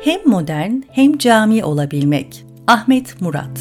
Hem modern hem cami olabilmek. Ahmet Murat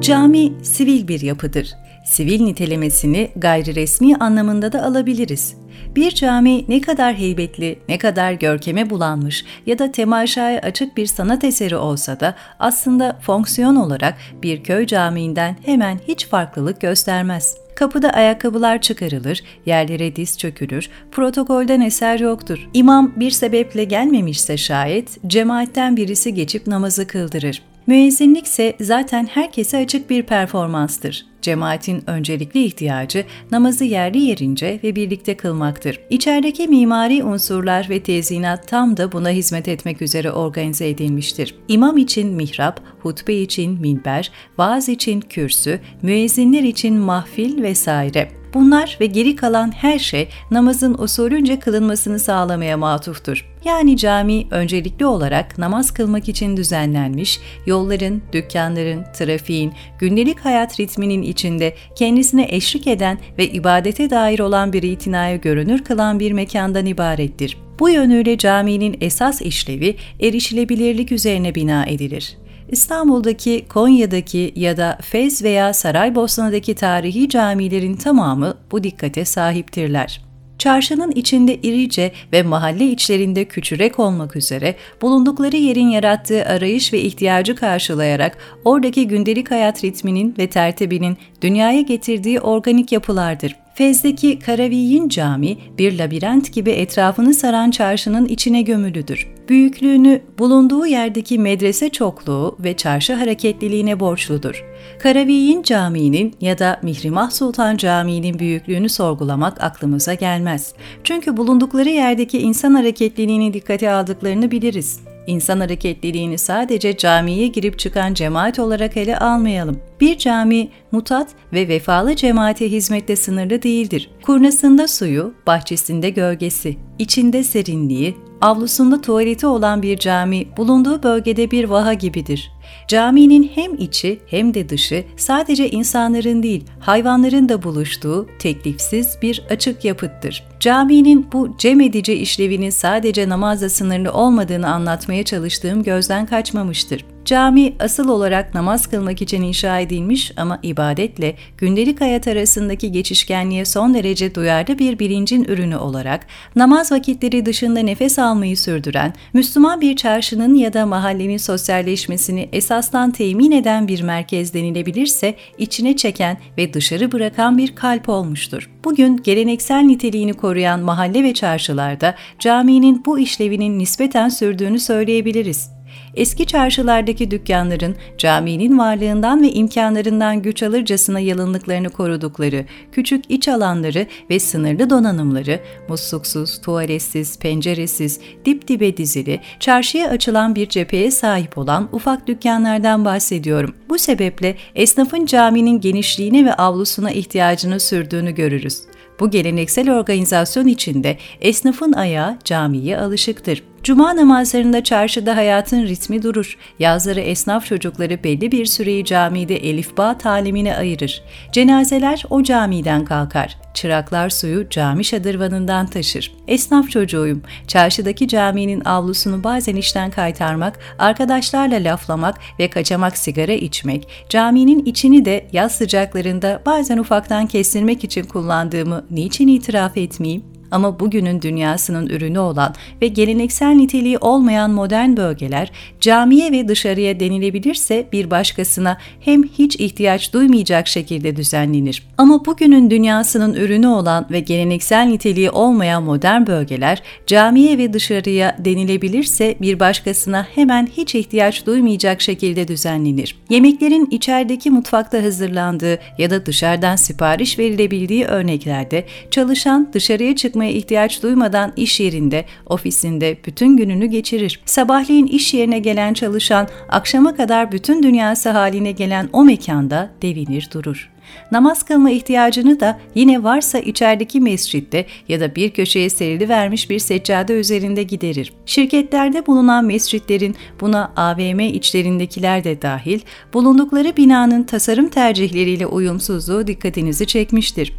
Cami sivil bir yapıdır. Sivil nitelemesini gayri resmi anlamında da alabiliriz. Bir cami ne kadar heybetli, ne kadar görkeme bulanmış ya da temaşaya açık bir sanat eseri olsa da aslında fonksiyon olarak bir köy camiinden hemen hiç farklılık göstermez. Kapıda ayakkabılar çıkarılır, yerlere diz çökülür, protokolden eser yoktur. İmam bir sebeple gelmemişse şayet, cemaatten birisi geçip namazı kıldırır. Müezzinlik ise zaten herkese açık bir performanstır. Cemaatin öncelikli ihtiyacı namazı yerli yerince ve birlikte kılmaktır. İçerideki mimari unsurlar ve tezinat tam da buna hizmet etmek üzere organize edilmiştir. İmam için mihrap, hutbe için minber, vaaz için kürsü, müezzinler için mahfil vesaire. Bunlar ve geri kalan her şey namazın usulünce kılınmasını sağlamaya matuftur. Yani cami öncelikli olarak namaz kılmak için düzenlenmiş, yolların, dükkanların, trafiğin, gündelik hayat ritminin içinde kendisine eşlik eden ve ibadete dair olan bir itinayı görünür kılan bir mekandan ibarettir. Bu yönüyle caminin esas işlevi erişilebilirlik üzerine bina edilir. İstanbul'daki, Konya'daki ya da Fez veya Saraybosna'daki tarihi camilerin tamamı bu dikkate sahiptirler. Çarşının içinde irice ve mahalle içlerinde küçürek olmak üzere bulundukları yerin yarattığı arayış ve ihtiyacı karşılayarak oradaki gündelik hayat ritminin ve tertibinin dünyaya getirdiği organik yapılardır. Fez'deki Karaviyin Cami bir labirent gibi etrafını saran çarşının içine gömülüdür. Büyüklüğünü bulunduğu yerdeki medrese çokluğu ve çarşı hareketliliğine borçludur. Karaviyin Camii'nin ya da Mihrimah Sultan Camii'nin büyüklüğünü sorgulamak aklımıza gelmez. Çünkü bulundukları yerdeki insan hareketliliğini dikkate aldıklarını biliriz. İnsan hareketliliğini sadece camiye girip çıkan cemaat olarak ele almayalım. Bir cami mutat ve vefalı cemaate hizmette sınırlı değildir. Kurnasında suyu, bahçesinde gölgesi, içinde serinliği, avlusunda tuvaleti olan bir cami bulunduğu bölgede bir vaha gibidir. Caminin hem içi hem de dışı sadece insanların değil, hayvanların da buluştuğu teklifsiz bir açık yapıttır. Caminin bu cem edici işlevinin sadece namazla sınırlı olmadığını anlatmaya çalıştığım gözden kaçmamıştır. Cami asıl olarak namaz kılmak için inşa edilmiş ama ibadetle gündelik hayat arasındaki geçişkenliğe son derece duyarlı bir bilincin ürünü olarak namaz vakitleri dışında nefes almayı sürdüren, Müslüman bir çarşının ya da mahallenin sosyalleşmesini esasdan temin eden bir merkez denilebilirse içine çeken ve dışarı bırakan bir kalp olmuştur. Bugün geleneksel niteliğini koruyan mahalle ve çarşılarda caminin bu işlevinin nispeten sürdüğünü söyleyebiliriz. Eski çarşılardaki dükkanların caminin varlığından ve imkanlarından güç alırcasına yalınlıklarını korudukları küçük iç alanları ve sınırlı donanımları, musluksuz, tuvaletsiz, penceresiz, dip dibe dizili, çarşıya açılan bir cepheye sahip olan ufak dükkanlardan bahsediyorum. Bu sebeple esnafın caminin genişliğine ve avlusuna ihtiyacını sürdüğünü görürüz. Bu geleneksel organizasyon içinde esnafın ayağı camiye alışıktır. Cuma namazlarında çarşıda hayatın ritmi durur. Yazları esnaf çocukları belli bir süreyi camide elifba talimine ayırır. Cenazeler o camiden kalkar. Çıraklar suyu cami şadırvanından taşır. Esnaf çocuğuyum. Çarşıdaki caminin avlusunu bazen işten kaytarmak, arkadaşlarla laflamak ve kaçamak sigara içmek, caminin içini de yaz sıcaklarında bazen ufaktan kestirmek için kullandığımı niçin itiraf etmeyeyim? Ama bugünün dünyasının ürünü olan ve geleneksel niteliği olmayan modern bölgeler camiye ve dışarıya denilebilirse bir başkasına hem hiç ihtiyaç duymayacak şekilde düzenlenir. Ama bugünün dünyasının ürünü olan ve geleneksel niteliği olmayan modern bölgeler camiye ve dışarıya denilebilirse bir başkasına hemen hiç ihtiyaç duymayacak şekilde düzenlenir. Yemeklerin içerideki mutfakta hazırlandığı ya da dışarıdan sipariş verilebildiği örneklerde çalışan dışarıya çıkma çıkmaya ihtiyaç duymadan iş yerinde, ofisinde bütün gününü geçirir. Sabahleyin iş yerine gelen çalışan, akşama kadar bütün dünyası haline gelen o mekanda devinir durur. Namaz kılma ihtiyacını da yine varsa içerideki mescitte ya da bir köşeye serili vermiş bir seccade üzerinde giderir. Şirketlerde bulunan mescitlerin buna AVM içlerindekiler de dahil bulundukları binanın tasarım tercihleriyle uyumsuzluğu dikkatinizi çekmiştir.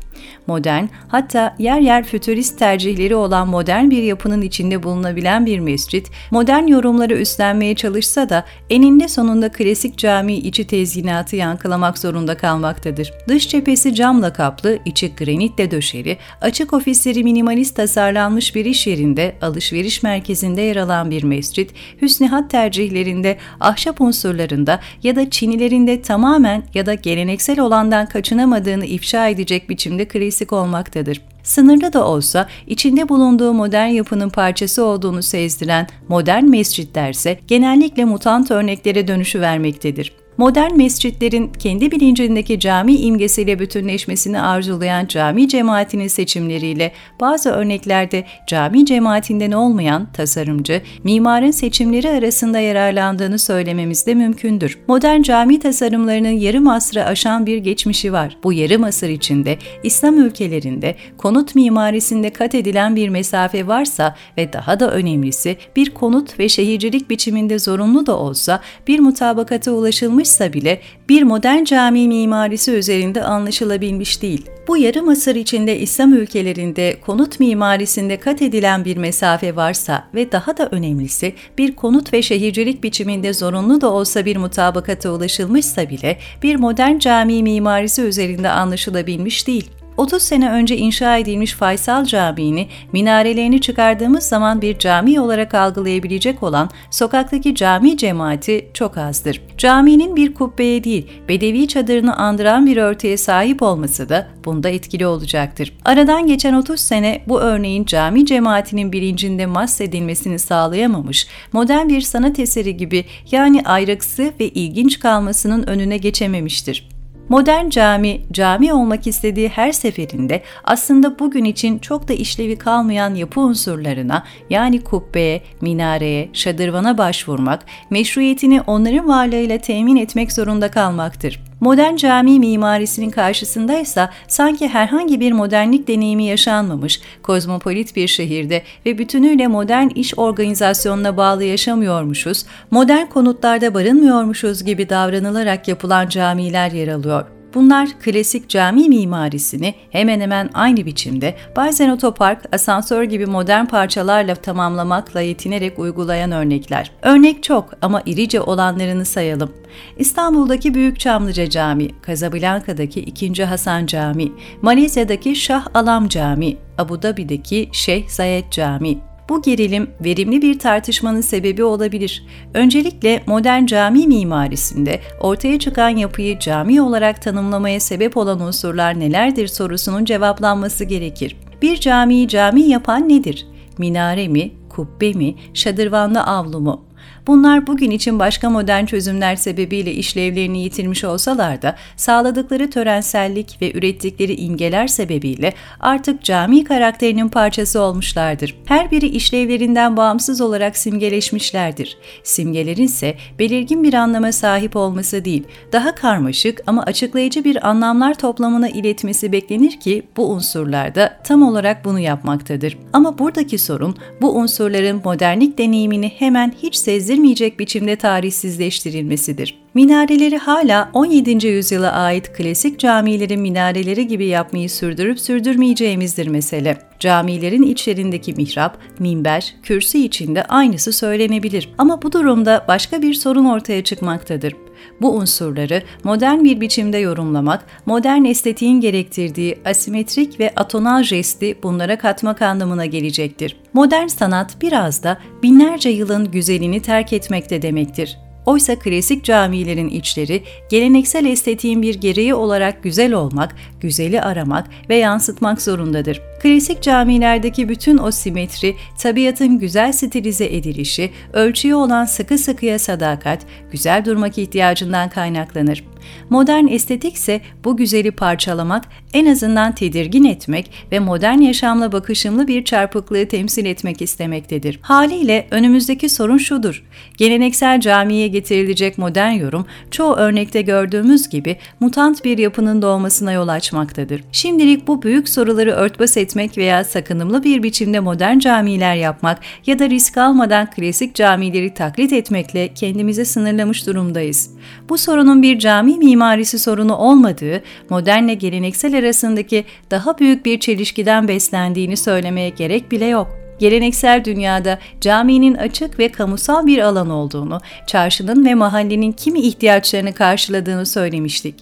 Modern, hatta yer yer fütürist tercihleri olan modern bir yapının içinde bulunabilen bir mescit, modern yorumları üstlenmeye çalışsa da eninde sonunda klasik cami içi tezginatı yankılamak zorunda kalmaktadır. Dış cephesi camla kaplı, içi granitle döşeli, açık ofisleri minimalist tasarlanmış bir iş yerinde, alışveriş merkezinde yer alan bir mescit, hüsnihat tercihlerinde, ahşap unsurlarında ya da çinilerinde tamamen ya da geleneksel olandan kaçınamadığını ifşa edecek biçimde klasik olmaktadır. Sınırlı da olsa içinde bulunduğu modern yapının parçası olduğunu sezdiren modern mescitlerse genellikle mutant örneklere dönüşü vermektedir. Modern mescitlerin kendi bilincindeki cami imgesiyle bütünleşmesini arzulayan cami cemaatinin seçimleriyle bazı örneklerde cami cemaatinden olmayan tasarımcı, mimarın seçimleri arasında yararlandığını söylememiz de mümkündür. Modern cami tasarımlarının yarım asrı aşan bir geçmişi var. Bu yarım asır içinde İslam ülkelerinde konut mimarisinde kat edilen bir mesafe varsa ve daha da önemlisi bir konut ve şehircilik biçiminde zorunlu da olsa bir mutabakata ulaşılmış yapılmışsa bile bir modern cami mimarisi üzerinde anlaşılabilmiş değil. Bu yarım asır içinde İslam ülkelerinde konut mimarisinde kat edilen bir mesafe varsa ve daha da önemlisi bir konut ve şehircilik biçiminde zorunlu da olsa bir mutabakata ulaşılmışsa bile bir modern cami mimarisi üzerinde anlaşılabilmiş değil. 30 sene önce inşa edilmiş Faysal Camii'ni minarelerini çıkardığımız zaman bir cami olarak algılayabilecek olan sokaktaki cami cemaati çok azdır. Caminin bir kubbeye değil, bedevi çadırını andıran bir örtüye sahip olması da bunda etkili olacaktır. Aradan geçen 30 sene bu örneğin cami cemaatinin bilincinde mahsedilmesini sağlayamamış, modern bir sanat eseri gibi yani ayrıksı ve ilginç kalmasının önüne geçememiştir. Modern cami, cami olmak istediği her seferinde aslında bugün için çok da işlevi kalmayan yapı unsurlarına yani kubbeye, minareye, şadırvana başvurmak, meşruiyetini onların varlığıyla temin etmek zorunda kalmaktır. Modern cami mimarisinin karşısındaysa sanki herhangi bir modernlik deneyimi yaşanmamış, kozmopolit bir şehirde ve bütünüyle modern iş organizasyonuna bağlı yaşamıyormuşuz, modern konutlarda barınmıyormuşuz gibi davranılarak yapılan camiler yer alıyor. Bunlar klasik cami mimarisini hemen hemen aynı biçimde bazen otopark, asansör gibi modern parçalarla tamamlamakla yetinerek uygulayan örnekler. Örnek çok ama irice olanlarını sayalım. İstanbul'daki Büyük Çamlıca Camii, Kazablanka'daki 2. Hasan Camii, Malezya'daki Şah Alam Camii, Abu Dhabi'deki Şeyh Zayed Camii, bu gerilim verimli bir tartışmanın sebebi olabilir. Öncelikle modern cami mimarisinde ortaya çıkan yapıyı cami olarak tanımlamaya sebep olan unsurlar nelerdir sorusunun cevaplanması gerekir. Bir camiyi cami yapan nedir? Minare mi, kubbe mi, şadırvanlı avlu mu? Bunlar bugün için başka modern çözümler sebebiyle işlevlerini yitirmiş olsalar da sağladıkları törensellik ve ürettikleri imgeler sebebiyle artık cami karakterinin parçası olmuşlardır. Her biri işlevlerinden bağımsız olarak simgeleşmişlerdir. Simgelerin ise belirgin bir anlama sahip olması değil, daha karmaşık ama açıklayıcı bir anlamlar toplamına iletmesi beklenir ki bu unsurlar da tam olarak bunu yapmaktadır. Ama buradaki sorun bu unsurların modernlik deneyimini hemen hiç sezdirmemektedir sezdirmeyecek biçimde tarihsizleştirilmesidir. Minareleri hala 17. yüzyıla ait klasik camilerin minareleri gibi yapmayı sürdürüp sürdürmeyeceğimizdir mesele. Camilerin içlerindeki mihrap, minber, kürsü içinde aynısı söylenebilir. Ama bu durumda başka bir sorun ortaya çıkmaktadır. Bu unsurları modern bir biçimde yorumlamak, modern estetiğin gerektirdiği asimetrik ve atonal jesti bunlara katmak anlamına gelecektir. Modern sanat biraz da binlerce yılın güzelini terk etmekte demektir. Oysa klasik camilerin içleri geleneksel estetiğin bir gereği olarak güzel olmak, güzeli aramak ve yansıtmak zorundadır. Klasik camilerdeki bütün o simetri, tabiatın güzel stilize edilişi, ölçüye olan sıkı sıkıya sadakat, güzel durmak ihtiyacından kaynaklanır. Modern estetik ise bu güzeli parçalamak, en azından tedirgin etmek ve modern yaşamla bakışımlı bir çarpıklığı temsil etmek istemektedir. Haliyle önümüzdeki sorun şudur. Geleneksel camiye getirilecek modern yorum, çoğu örnekte gördüğümüz gibi mutant bir yapının doğmasına yol açmaktadır. Şimdilik bu büyük soruları örtbas etmek etmek veya sakınımlı bir biçimde modern camiler yapmak ya da risk almadan klasik camileri taklit etmekle kendimizi sınırlamış durumdayız. Bu sorunun bir cami mimarisi sorunu olmadığı, modernle geleneksel arasındaki daha büyük bir çelişkiden beslendiğini söylemeye gerek bile yok. Geleneksel dünyada caminin açık ve kamusal bir alan olduğunu, çarşının ve mahallenin kimi ihtiyaçlarını karşıladığını söylemiştik.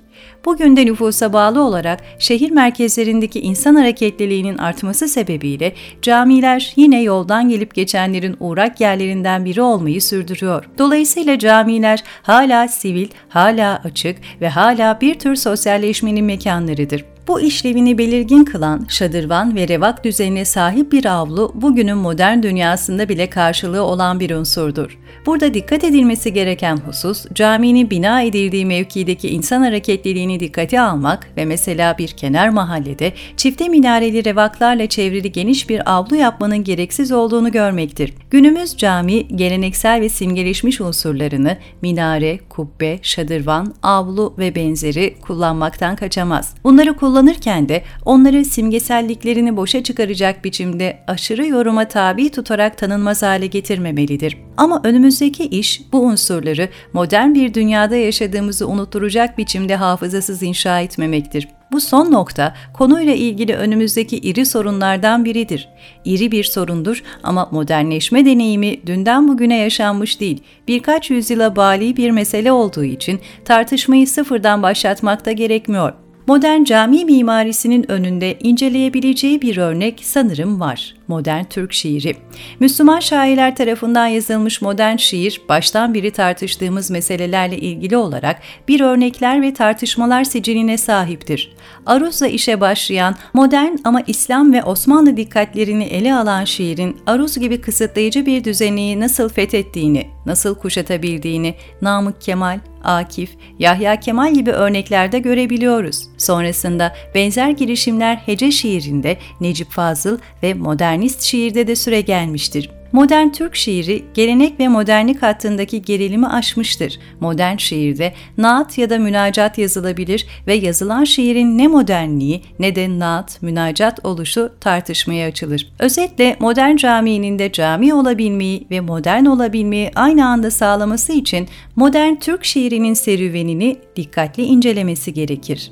Bugün de nüfusa bağlı olarak şehir merkezlerindeki insan hareketliliğinin artması sebebiyle camiler yine yoldan gelip geçenlerin uğrak yerlerinden biri olmayı sürdürüyor. Dolayısıyla camiler hala sivil, hala açık ve hala bir tür sosyalleşmenin mekanlarıdır. Bu işlevini belirgin kılan şadırvan ve revak düzenine sahip bir avlu bugünün modern dünyasında bile karşılığı olan bir unsurdur. Burada dikkat edilmesi gereken husus caminin bina edildiği mevkideki insan hareketliliğini dikkate almak ve mesela bir kenar mahallede çifte minareli revaklarla çevrili geniş bir avlu yapmanın gereksiz olduğunu görmektir. Günümüz cami geleneksel ve simgeleşmiş unsurlarını minare, kubbe, şadırvan, avlu ve benzeri kullanmaktan kaçamaz. Bunları kullanırken de onları simgeselliklerini boşa çıkaracak biçimde aşırı yoruma tabi tutarak tanınmaz hale getirmemelidir. Ama önümüzdeki iş bu unsurları modern bir dünyada yaşadığımızı unutturacak biçimde hafızasız inşa etmemektir. Bu son nokta konuyla ilgili önümüzdeki iri sorunlardan biridir. İri bir sorundur ama modernleşme deneyimi dünden bugüne yaşanmış değil, birkaç yüzyıla bali bir mesele olduğu için tartışmayı sıfırdan başlatmakta gerekmiyor modern cami mimarisinin önünde inceleyebileceği bir örnek sanırım var. Modern Türk şiiri. Müslüman şairler tarafından yazılmış modern şiir, baştan beri tartıştığımız meselelerle ilgili olarak bir örnekler ve tartışmalar siciline sahiptir. Aruz'la işe başlayan, modern ama İslam ve Osmanlı dikkatlerini ele alan şiirin Aruz gibi kısıtlayıcı bir düzeni nasıl fethettiğini, nasıl kuşatabildiğini Namık Kemal, Akif, Yahya Kemal gibi örneklerde görebiliyoruz. Sonrasında benzer girişimler hece şiirinde Necip Fazıl ve modernist şiirde de süre gelmiştir. Modern Türk şiiri gelenek ve modernlik hattındaki gerilimi aşmıştır. Modern şiirde naat ya da münacat yazılabilir ve yazılan şiirin ne modernliği ne de naat, münacat oluşu tartışmaya açılır. Özetle modern caminin de cami olabilmeyi ve modern olabilmeyi aynı anda sağlaması için modern Türk şiirinin serüvenini dikkatli incelemesi gerekir.